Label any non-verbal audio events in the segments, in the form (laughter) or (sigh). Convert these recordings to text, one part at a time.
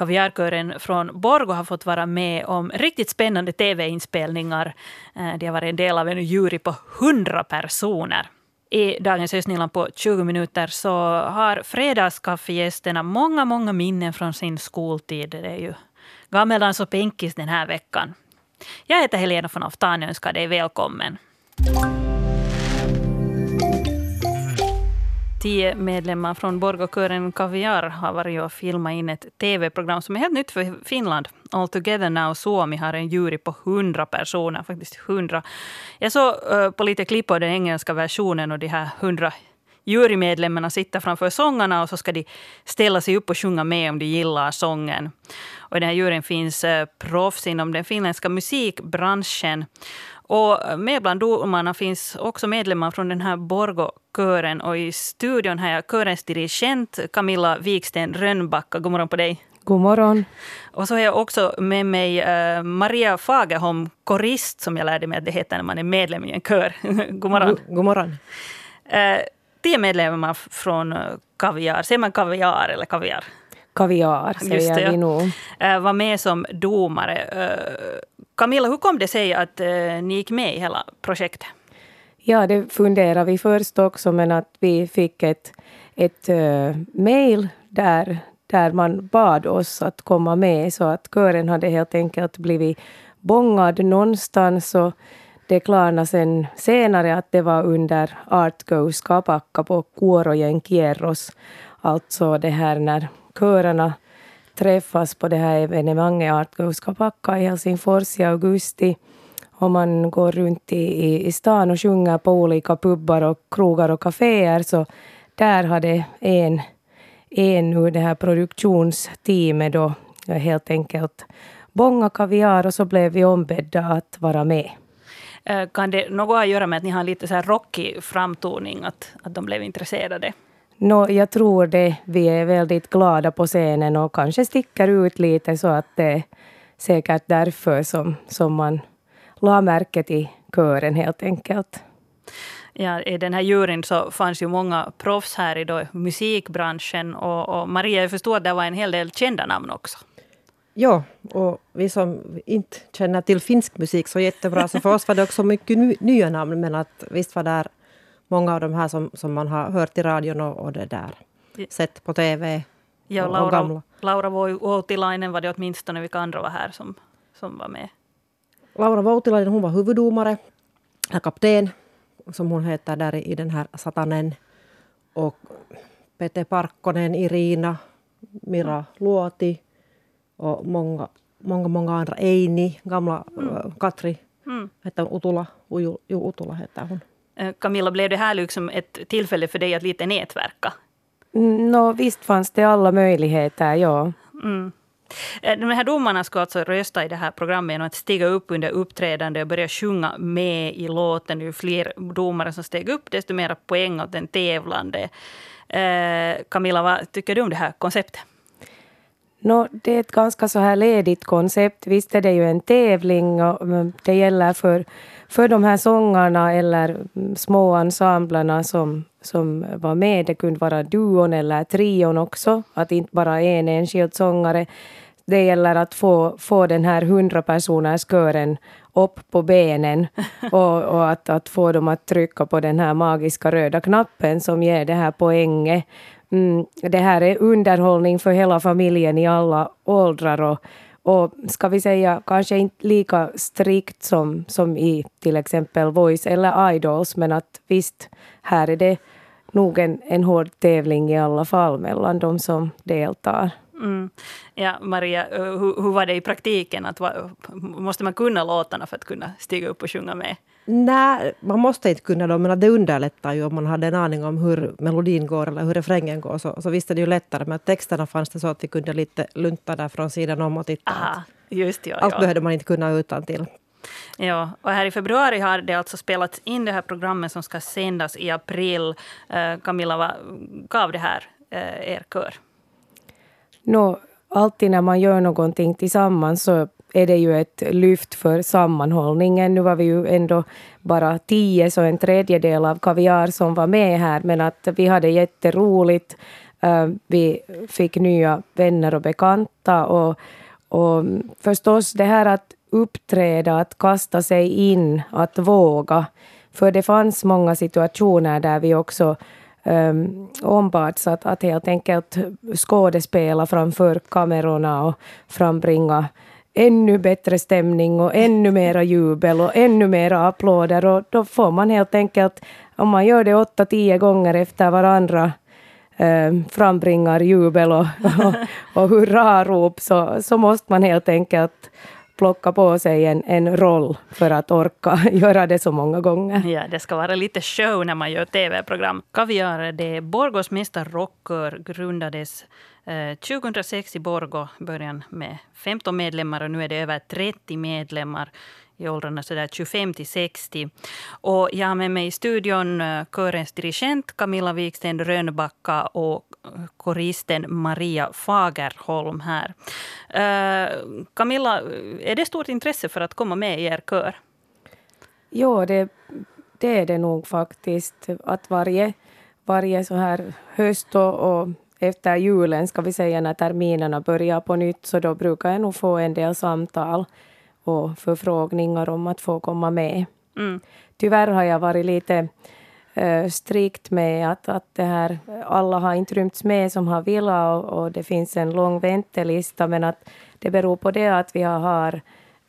Kaviarkören från Borgo har fått vara med om riktigt spännande tv-inspelningar. Eh, de har varit en del av en jury på 100 personer. I dagens Östnyland på 20 minuter så har fredagskaffegästerna många, många minnen från sin skoltid. Det är ju gammeldans och penkis den här veckan. Jag heter Helena von Aftan och önskar dig välkommen. Tio medlemmar från Borgåkören Kaviar har varit och filmat in ett tv-program som är helt nytt för Finland. All Together Now Suomi har en jury på 100 personer. faktiskt 100. Jag såg eh, på lite klipp av den engelska versionen och de här 100 jurymedlemmarna sitter framför sångarna och så ska de ställa sig upp och sjunga med om de gillar sången. Och I den här juryn finns eh, proffs inom den finländska musikbranschen. Och med bland domarna finns också medlemmar från den här Borgå-kören. Och i studion har jag körens dirigent Camilla Wiksten Rönnbacka. God morgon på dig. God morgon. Och så har jag också med mig uh, Maria Fagerholm, korist, som jag lärde mig att det heter när man är medlem i en kör. (laughs) God morgon. God, god morgon. Uh, tio medlemmar från Kaviar. Säger man kaviar eller kaviar? Kaviar säger det, vi nog. Uh, var med som domare. Camilla, hur kom det sig att eh, ni gick med i hela projektet? Ja, det funderade vi först också, men att vi fick ett, ett uh, mejl där, där man bad oss att komma med, så att kören hade helt enkelt blivit bångad någonstans. Och det klarnade sen senare att det var under Art Goes Kapakka på Kuorojen Kierros. Alltså det här när körerna träffas på det här evenemanget Art Goes i Helsingfors i augusti. Och man går runt i, i stan och sjunger på olika pubbar och krogar och kaféer. Så där hade en, en ur det här produktionsteamet då helt enkelt bånga kaviar och så blev vi ombedda att vara med. Eh, kan det något att göra med att ni har lite så här rockig framtoning, att, att de blev intresserade? No, jag tror det. Vi är väldigt glada på scenen och kanske sticker ut lite så att det är säkert därför som, som man la märke till kören helt enkelt. Ja, I den här juryn så fanns ju många proffs här i då, musikbranschen. Och, och Maria, jag förstår att det var en hel del kända namn också. Ja, och vi som inte känner till finsk musik så jättebra, så för oss var det också mycket nya namn, men att visst var där många av de här som, som man har hört i radion och, och det där, sett på tv. Ja, och, Laura, och Laura Voutilainen var det åtminstone, vilka andra var här som, som var med? Laura Voutilainen, hon var huvuddomare, kapten, som hon heter där i den här Satanen. Och Pete Parkkonen, Irina, Mira mm. Luoti och många, många, många andra. Eini, gamla mm. Katri, mm. hette Utula, Uju, Utula heter hon. Eh, Camilla, blev det här liksom ett tillfälle för dig att lite nätverka? Mm, no, visst fanns det alla möjligheter, ja. Mm. Eh, de här domarna ska alltså rösta i det här programmet genom att stiga upp under uppträdande och börja sjunga med i låten. Ju fler domare som steg upp, desto mer poäng åt den tävlande. Eh, Camilla, vad tycker du om det här konceptet? No, det är ett ganska så här ledigt koncept. Visst är det ju en tävling och det gäller för, för de här sångarna eller mm, små ensemblerna som, som var med. Det kunde vara duon eller trion också, att inte bara en enskild sångare. Det gäller att få, få den här hundrapersoners kören upp på benen (laughs) och, och att, att få dem att trycka på den här magiska röda knappen som ger det här poänget mm, det här är underhållning för hela familjen i alla åldrar och, och ska vi säga kanske inte lika strikt som, som i till exempel Voice eller Idols men att visst, här är det nog en, en hård tävling i alla fall mellan de som deltar. Mm. Ja, Maria, eh, hur, hur, var det i praktiken? Att, måste man kunna låtarna för att kunna stiga upp och sjunga med? Nej, man måste inte kunna dem, men det underlättar ju om man hade en aning om hur melodin går eller hur refrängen går. Så, så visst är det ju lättare. Men texterna fanns det så att vi kunde lite lunta där från sidan om och titta. Aha, just ja, Allt ja. behövde man inte kunna utan till. Ja, och här i februari har det alltså spelats in det här programmet som ska sändas i april. Uh, Camilla, vad gav det här uh, er kör? No, alltid när man gör någonting tillsammans så är det ju ett lyft för sammanhållningen. Nu var vi ju ändå bara tio, så en tredjedel av Kaviar som var med här, men att vi hade jätteroligt. Eh, vi fick nya vänner och bekanta och, och förstås det här att uppträda, att kasta sig in, att våga. För det fanns många situationer där vi också um, ombads att, att helt enkelt skådespela framför kamerorna och frambringa ännu bättre stämning och ännu mera jubel och ännu mera applåder. Och då får man helt enkelt, om man gör det åtta, tio gånger efter varandra, eh, frambringar jubel och, (laughs) och, och hurrarop, så, så måste man helt enkelt plocka på sig en, en roll för att orka (laughs) göra det så många gånger. Ja, det ska vara lite show när man gör tv-program. Kaviar, det Borgås mesta mästarrockör, grundades eh, 2006 i Borgo, början med 15 medlemmar och nu är det över 30 medlemmar i åldrarna sådär 25 till 60. Och jag har med mig i studion eh, körens dirigent Camilla Wiksten Rönnbacka och eh, koristen Maria Fagerholm här. Uh, Camilla, är det stort intresse för att komma med i er kör? Jo, det, det är det nog faktiskt. Att varje, varje så här höst och, och efter julen, ska vi säga, när terminerna börjar på nytt, så då brukar jag nog få en del samtal och förfrågningar om att få komma med. Mm. Tyvärr har jag varit lite uh, strikt med att, att det här, alla har inte rymts med som har velat och, och, det finns en lång väntelista men att det beror på det att vi har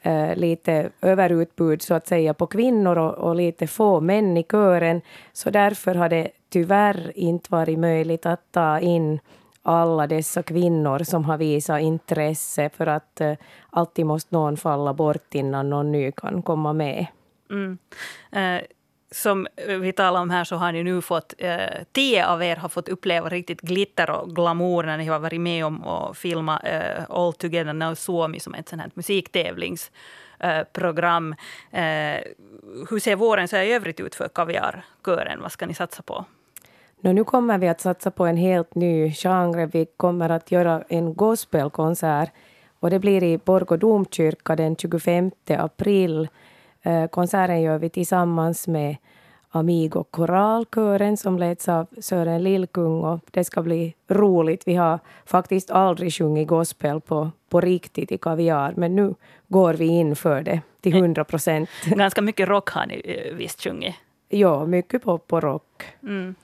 uh, lite överutbud så att säga på kvinnor och, och, lite få män i kören. Så därför har det tyvärr inte varit möjligt att ta in alla dessa kvinnor som har visat intresse för att uh, alltid måste någon falla bort innan någon ny kan komma med. Mm. Uh, som vi talar om här så har ni nu fått, uh, tio av er har fått uppleva riktigt glitter och glamour när ni har varit med om att filma uh, All Together Now Suomi som är ett sånt här musiktävlingsprogram. hur ser våren så i övrigt ut för Kaviarkören? Vad ska ni satsa på? No, nu kommer vi att satsa på en helt ny genre. Vi kommer att göra en gospelkonsert och det blir i Borgå domkyrka den 25 april. Eh, konserten gör vi tillsammans med Amigo Koralkören som leds av Sören Lillkung och det ska bli roligt. Vi har faktiskt aldrig sjungit gospel på, på riktigt i Kaviar men nu går vi in för det till hundra procent. Ganska mycket rock har ni eh, visst sjungit? Ja, mycket pop och rock. Mm.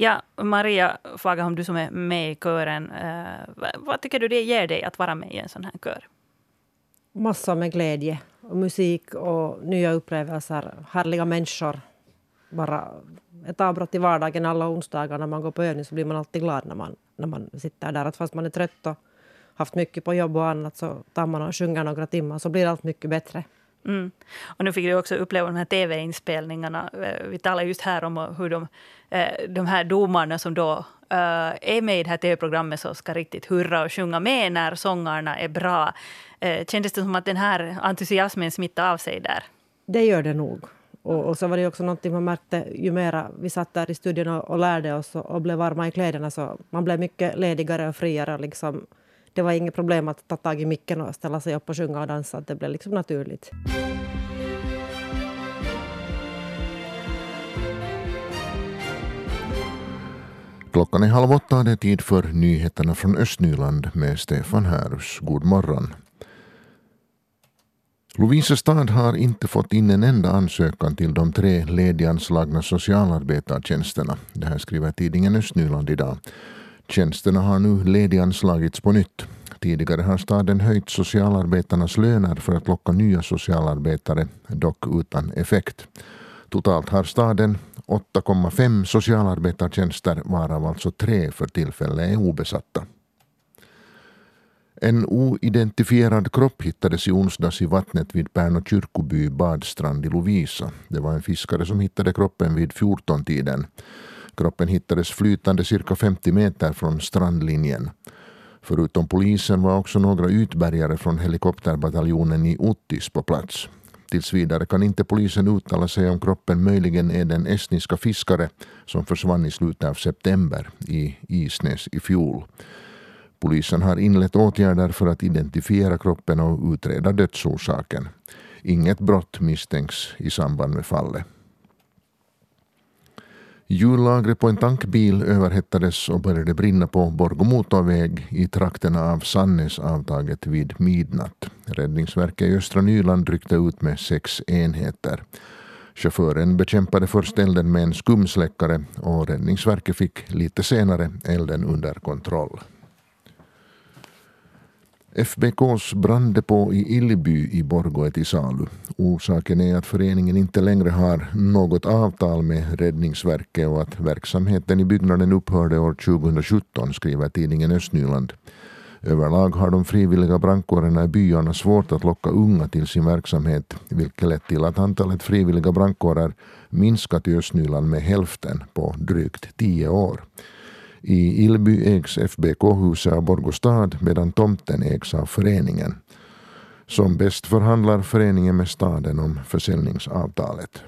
Ja, Maria Fagerholm, du som är med i kören. Eh, vad tycker du det ger dig att vara med i en sån här kör? Massor med glädje. Och musik och nya upplevelser. Härliga människor. Bara ett avbrott i vardagen alla onsdagar när man går på övning så blir man alltid glad när man, när man sitter där. Att fast man är trött och haft mycket på jobb och annat så tar man och sjunger några timmar så blir allt mycket bättre. Mm. Och nu fick du också uppleva de här tv-inspelningarna. Eh, vi talar just här om hur de, eh, de här domarna som då eh, är med i det här tv-programmet som ska riktigt hurra och sjunga med när sångarna är bra. Kändes det som att den här entusiasmen smittade av sig där? Det gör det nog. Och, och, så var det också någonting man märkte ju mer vi satt där i studion och, och lärde oss och, och, blev varma i kläderna så man blev mycket ledigare och friare. Liksom, det var inget problem att ta tag i micken och ställa sig upp och sjunga och dansa. Det blev liksom naturligt. Klockan är halv åtta och det är tid för nyheterna från Östnyland med Stefan Härus. God morgon. Lovisa stad har inte fått in en enda ansökan till de tre lediganslagna socialarbetartjänsterna. Det här skriver tidningen Östnyland idag. Tjänsterna har nu lediganslagits på nytt. Tidigare har staden höjt socialarbetarnas löner för att locka nya socialarbetare, dock utan effekt. Totalt har staden 8,5 socialarbetartjänster varav alltså tre för tillfället är obesatta. En oidentifierad kropp hittades i onsdags i vattnet vid Pärnå kyrkoby badstrand i Lovisa. Det var en fiskare som hittade kroppen vid 14-tiden. Kroppen hittades flytande cirka 50 meter från strandlinjen. Förutom polisen var också några utbärgare från helikopterbataljonen i Uttis på plats. Tills vidare kan inte polisen uttala sig om kroppen möjligen är den estniska fiskare som försvann i slutet av september i Isnäs i fjol. Polisen har inlett åtgärder för att identifiera kroppen och utreda dödsorsaken. Inget brott misstänks i samband med fallet. Hjullagret på en tankbil överhettades och började brinna på Borgå motorväg i trakterna av Sannäsavtaget vid midnatt. Räddningsverket i östra Nyland ryckte ut med sex enheter. Chauffören bekämpade först elden med en skumsläckare och Räddningsverket fick lite senare elden under kontroll. FBKs branddepå i Illby i Borgå är till salu. Orsaken är att föreningen inte längre har något avtal med Räddningsverket och att verksamheten i byggnaden upphörde år 2017, skriver tidningen Östnyland. Överlag har de frivilliga brandkårerna i byarna svårt att locka unga till sin verksamhet, vilket lett till att antalet frivilliga brandkårer minskat i Östnyland med hälften på drygt tio år. I Ilby ägs FBK-huset av Borgostad medan tomten ägs av föreningen. Som bäst förhandlar föreningen med staden om försäljningsavtalet.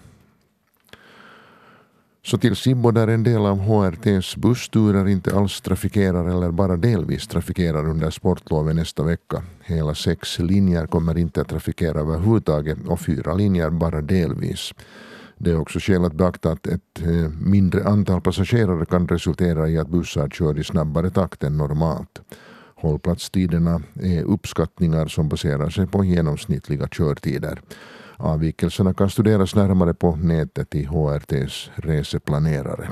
Så till Sibbo där en del av HRTs bussturer inte alls trafikerar eller bara delvis trafikerar under sportlovet nästa vecka. Hela sex linjer kommer inte att trafikera överhuvudtaget och fyra linjer bara delvis. Det är också skäl att beakta att ett eh, mindre antal passagerare kan resultera i att bussar kör i snabbare takt än normalt. Hållplatstiderna är uppskattningar som baserar sig på genomsnittliga körtider. Avvikelserna kan studeras närmare på nätet i HRTs reseplanerare.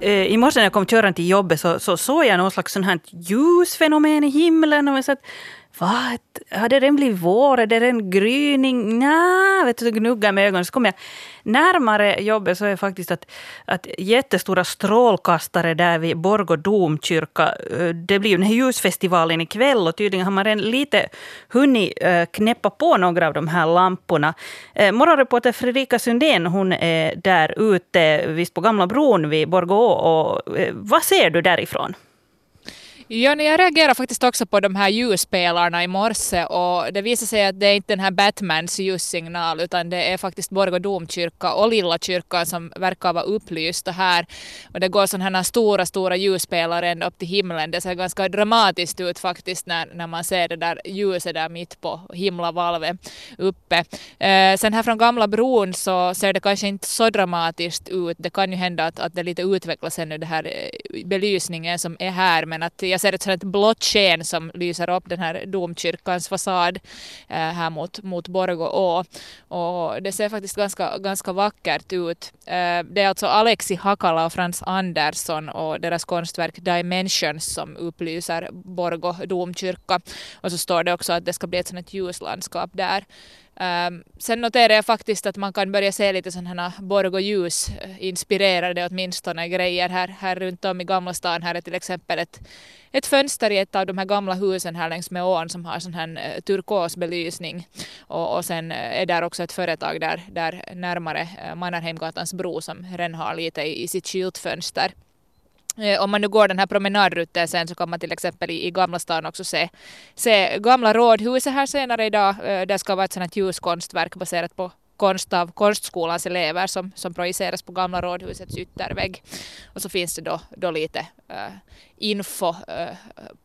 Eh, I morse när jag kom körande till jobbet så, så såg jag någon slags sån här ljusfenomen i himlen. Och så att, vad? Har det redan blivit vår? Är det redan gryning? Nja, vet du, gnuggar med ögonen. Så kommer jag närmare jobbet så är det faktiskt att, att jättestora strålkastare där vid Borgå domkyrka. Eh, det blir ju den här ljusfestivalen ikväll och tydligen har man redan lite hunnit eh, knäppa på några av de här lamporna. Eh, morgonreporter Fredrika Sundén hon är där ute, visst på Gamla bron vid Borgå. Och, vad ser du därifrån? Ja, jag reagerar faktiskt också på de här ljusspelarna i morse och det visar sig att det är inte den här Batmans ljussignal utan det är faktiskt Borgå domkyrka och Lilla kyrkan som verkar vara upplysta här. Och det går sådana här stora, stora ljusspelare ända upp till himlen. Det ser ganska dramatiskt ut faktiskt när, när man ser det där ljuset där mitt på himlavalvet uppe. Eh, sen här från Gamla bron så ser det kanske inte så dramatiskt ut. Det kan ju hända att, att det lite utvecklas ännu det här eh, belysningen som är här men att jag jag ser ett sådant blått sken som lyser upp den här domkyrkans fasad eh, här mot, mot Borgå å. Och det ser faktiskt ganska, ganska vackert ut. Eh, det är alltså Alexi Hakala och Frans Andersson och deras konstverk Dimensions som upplyser Borgå domkyrka. Och så står det också att det ska bli ett sådant ljuslandskap där. Um, sen noterar jag faktiskt att man kan börja se lite sådana Borgå ljus eh, inspirerade åtminstone grejer här, här runt om i Gamla stan. Här är till exempel ett, ett fönster i ett av de här gamla husen här längs med ån som har sån här eh, turkosbelysning. Och, och sen eh, är där också ett företag där, där närmare Mannerheimgatans bro som redan har lite i, i sitt skyltfönster. Eh, om man nu går den här promenadrutten sen så kan man till exempel i, i Gamla stan också se, se Gamla rådhuset här senare idag. Eh, det ska vara ett sånt här ljuskonstverk baserat på konst av konstskolans elever som, som projiceras på Gamla rådhusets yttervägg. Och så finns det då, då lite uh, info uh,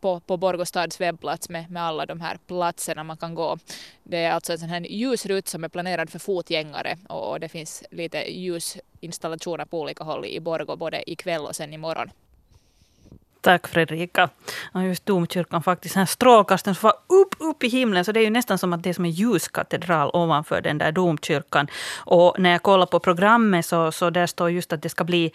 på, på Borgostads webbplats med, med alla de här platserna man kan gå. Det är alltså en sån här ljusrut som är planerad för fotgängare och, och det finns lite ljusinstallationer på olika håll i Borgå både ikväll och sen imorgon. Tack Fredrika. Just domkyrkan faktiskt, här strålkastaren som var upp, upp i himlen, så det är ju nästan som att det är som en ljuskatedral ovanför den där domkyrkan. Och när jag kollar på programmet så, så där står just att det ska bli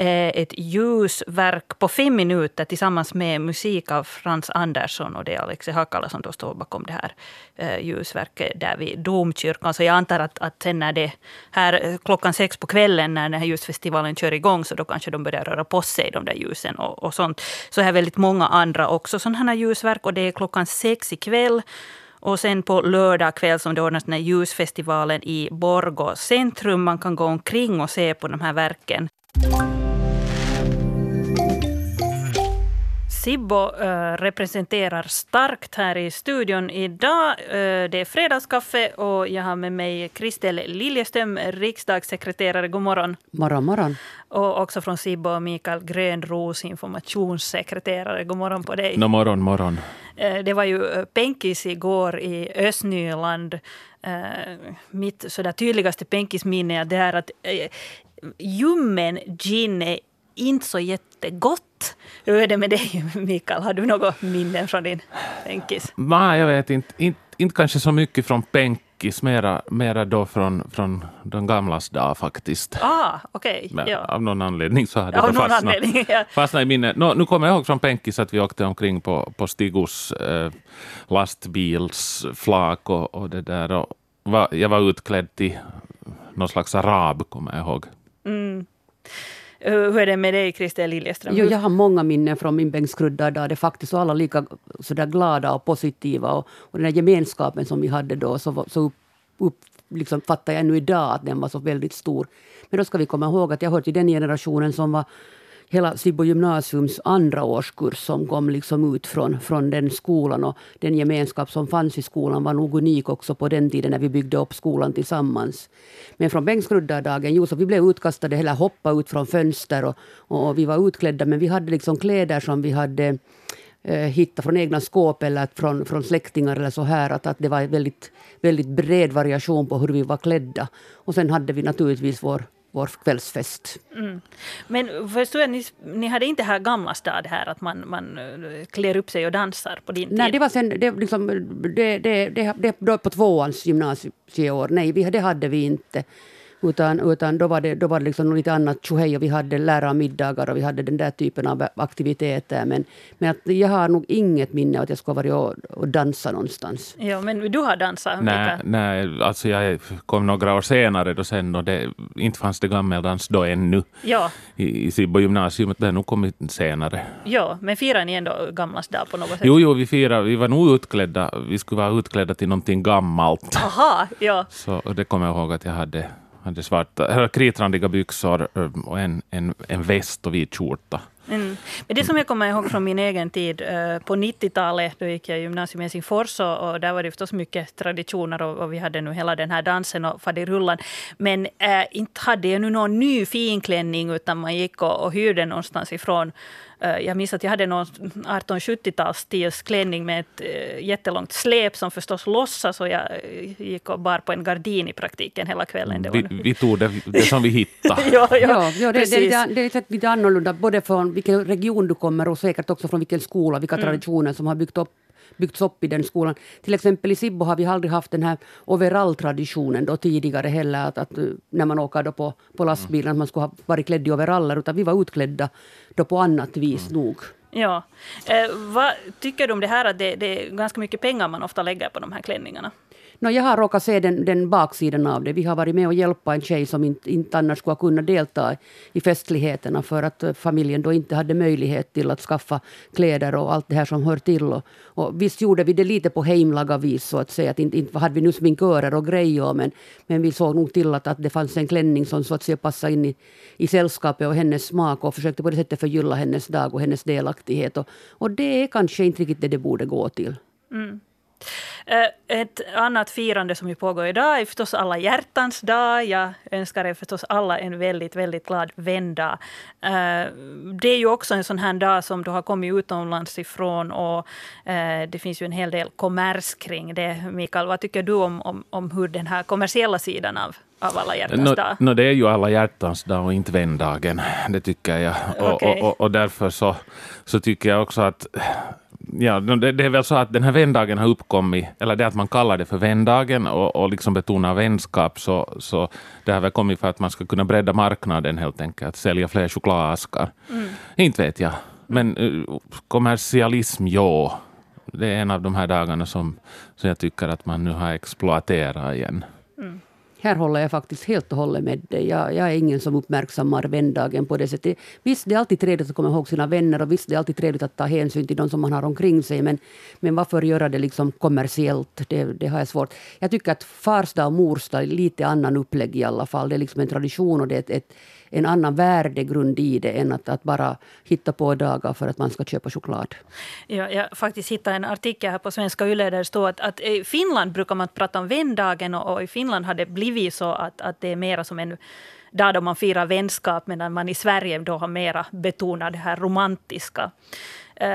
Eh, ett ljusverk på fem minuter tillsammans med musik av Frans Andersson. Och det är Alexi Hakala som då står bakom det här eh, ljusverket där vid domkyrkan. Så jag antar att, att sen när det här eh, klockan sex på kvällen när den här ljusfestivalen kör igång så då kanske de börjar röra på sig, de där ljusen och, och sånt. Så här väldigt många andra också sådana här ljusverk och det är klockan sex ikväll. Och sen på lördag kväll som det ordnas den här ljusfestivalen i Borgå centrum. Man kan gå omkring och se på de här verken. Sibbo äh, representerar starkt här i studion idag. Äh, det är fredagskaffe och jag har med mig Kristel Liljeström, riksdagssekreterare. God morgon. Morgon, morgon. Och också från Sibbo Mikael Grönros, informationssekreterare. God morgon på dig. No, morgon, morgon. Äh, det var ju penkis igår i Östnyland. Mitt sådär tydligaste penkisminne är att ljummen gin är inte så jättegott. Hur är det med dig, Mikael? Har du något minnen från din penkis? Nej, jag vet inte. inte. Inte kanske så mycket från penkis, mera, mera då från, från de gamlas dag faktiskt. Ah. Okay. Ja. Av någon anledning så hade det fastnat, anledning, ja. fastnat i minnet. No, nu kommer jag ihåg från penkis att vi åkte omkring på, på Stigos eh, lastbilsflak och, och det där. Och var, jag var utklädd till någon slags arab, kommer jag ihåg. Mm. Hur är det med dig, Kristel Liljeström? Jo, jag har många minnen från min bänkskrudda dag. Det faktiskt var alla lika så där glada och positiva. Och, och den här gemenskapen som vi hade då, så, så upp, upp, liksom fattar jag ännu idag att den var så väldigt stor. Men då ska vi komma ihåg att jag hör till den generationen som var hela Sibbo gymnasiums andra årskurs som kom liksom ut från, från den skolan. Och den gemenskap som fanns i skolan var nog unik också på den tiden när vi byggde upp skolan tillsammans. Men från bänkskruddardagen, jo, så vi blev utkastade eller hoppade ut från fönster och, och vi var utklädda men vi hade liksom kläder som vi hade hitta hittat från egna skåp eller från, från släktingar eller så här. Att, att det var väldigt, väldigt bred variation på hur vi var klädda. Och sen hade vi naturligtvis vår vår kvällsfest. Mm. Men förstår jag, ni, ni hade inte här Gamla stad här att man, man eh, klär upp sig och dansar på din tid? Nej, det var sen, det, liksom, det, det, det, det, det på tvåans gymnasieår. Nej, vi, det hade vi inte. Utan, utan då var det, då var det liksom lite annat tjohej och vi hade lärarmiddagar och vi hade den där typen av aktiviteter. Men, men att jag har nog inget minne av att jag skulle varit och, och dansa någonstans. Ja, men du har dansat? Nej, nej alltså jag kom några år senare då sen och det, inte fanns det gammeldans då ännu ja. i, i Sibbo gymnasium. Det har nog kommit senare. Ja, men firar ni ändå gamlas dag på något sätt? Jo, jo, vi firar. Vi var nog utklädda. Vi skulle vara utklädda till någonting gammalt. Aha, ja. Så det kommer jag ihåg att jag hade hade svarta, kritrandiga byxor eh, och en, en, en väst och vit skjorta. Mm. Men det som jag kommer ihåg från min egen tid, eh, på 90-talet, då gick jag gymnasium i Helsingfors och, och där var det förstås mycket traditioner och, och, vi hade nu hela den här dansen och faderullan. Men äh, inte hade jag nu någon ny finklänning utan man gick och, och hyrde någonstans ifrån jag minns att jag hade någon 1870-talsstilsklänning klänning med ett eh, jättelångt släp som förstås lossas och jag eh, gick och bar på en gardin i praktiken hela kvällen. Det vi, vi, tog det, det som vi hittade. (laughs) ja, ja, ja, ja det, det, är lite, det är lite, lite annorlunda både från vilken region du kommer och säkert också från vilken skola, vilka mm. traditioner som har byggt upp byggts upp i den skolan. Till exempel i Sibbo har vi aldrig haft den här overall-traditionen då tidigare heller, att, att när man åker då på, på lastbilen, att man skulle ha varit klädd i overaller, utan vi var utklädda då på annat vis mm. nog. Ja. Eh, vad tycker du om det här att det, det är ganska mycket pengar man ofta lägger på de här klänningarna? No, jag har råkat se den, den baksidan av det. Vi har varit med och hjälpa en tjej som inte, inte annars skulle kunna delta i festligheterna för att eh, familjen då inte hade möjlighet till att skaffa kläder och allt det här som hör till. Och, och visst gjorde vi det lite på heimlaga vis så att säga. Att inte, inte hade vi nu sminkörer och grejer men, men vi såg nog till att, att det fanns en klänning som så att säga passade in i, i sällskapet och hennes smak och försökte på det sättet förgylla hennes dag och hennes delaktighet. Och, och det är kanske inte riktigt det det borde gå till. Mm. Eh, ett annat firande som ju pågår idag är förstås alla hjärtans dag. Jag önskar er förstås alla en väldigt, väldigt glad vändag. Eh, det är ju också en sån här dag som du har kommit utomlands ifrån och eh, det finns ju en hel del kommers kring det. Mikael, vad tycker du om, om, om hur den här kommersiella sidan av av alla hjärtans dag? No, no, det är ju alla hjärtans dag och inte vändagen. Det tycker jag. Och, okay. och, och, och därför så, så tycker jag också att ja, det, det, är väl så att den här vändagen har uppkommit, eller det att man kallar det för vändagen och, och liksom betonar vänskap, så, så det har väl kommit för att man ska kunna bredda marknaden helt enkelt, sälja fler chokladaskar. Mm. Inte vet jag. Men uh, kommersialism, ja. Det är en av de här dagarna som, som jag tycker att man nu har exploaterat igen. Mm här håller jag faktiskt helt och hållet med dig. Jag, jag, är ingen som uppmärksammar vändagen på det sättet. Visst, det är alltid trevligt att komma ihåg sina vänner och visst, det är alltid trevligt att ta hänsyn till de som man har omkring sig. Men, men varför göra det liksom kommersiellt? Det, det har jag svårt. Jag tycker att farsdag och morsdag är lite annan upplägg i alla fall. Det är liksom en tradition och det är ett, ett en annan värdegrund i det än att, att bara hitta på dagar för att man ska köpa choklad. Ja, jag faktiskt hittade en artikel här på Svenska Yle där det står att, att i Finland brukar man prata om vändagen och, och i Finland har det blivit så att, att det är mera som en dag då man firar vänskap medan man i Sverige då har mera betonat det här romantiska. Uh,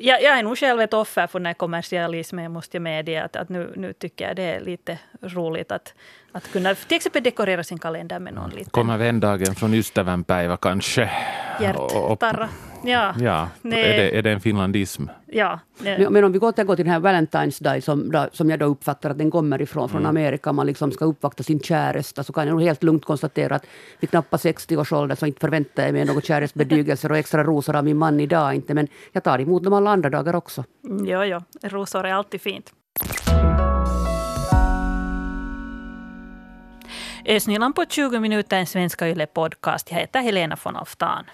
jag, jag, är nog själv ett offer för den här kommersialismen, måste jag medge. Att, att nu, nu tycker jag det är lite roligt att, att kunna till exempel dekorera sin kalender med någon liten... Kommer vändagen från ystävänpäivä kanske? Hjärttarra. Ja, ja. Är, det, är det en finlandism? Ja. Men, men om vi återgår till den här Valentine's Day som, som jag då uppfattar att den kommer ifrån, från mm. Amerika, man liksom ska uppvakta sin käresta, så kan jag nog helt lugnt konstatera att vid knappt 60 års ålder så inte förväntar jag mig några kärleksbedygelser och extra rosor av min man idag inte, men jag tar emot dem alla andra dagar också. Ja, ja, rosor är alltid fint. Ösnyland på 20 minuter, en svenska Yle podcast. Jag heter Helena von Alftan.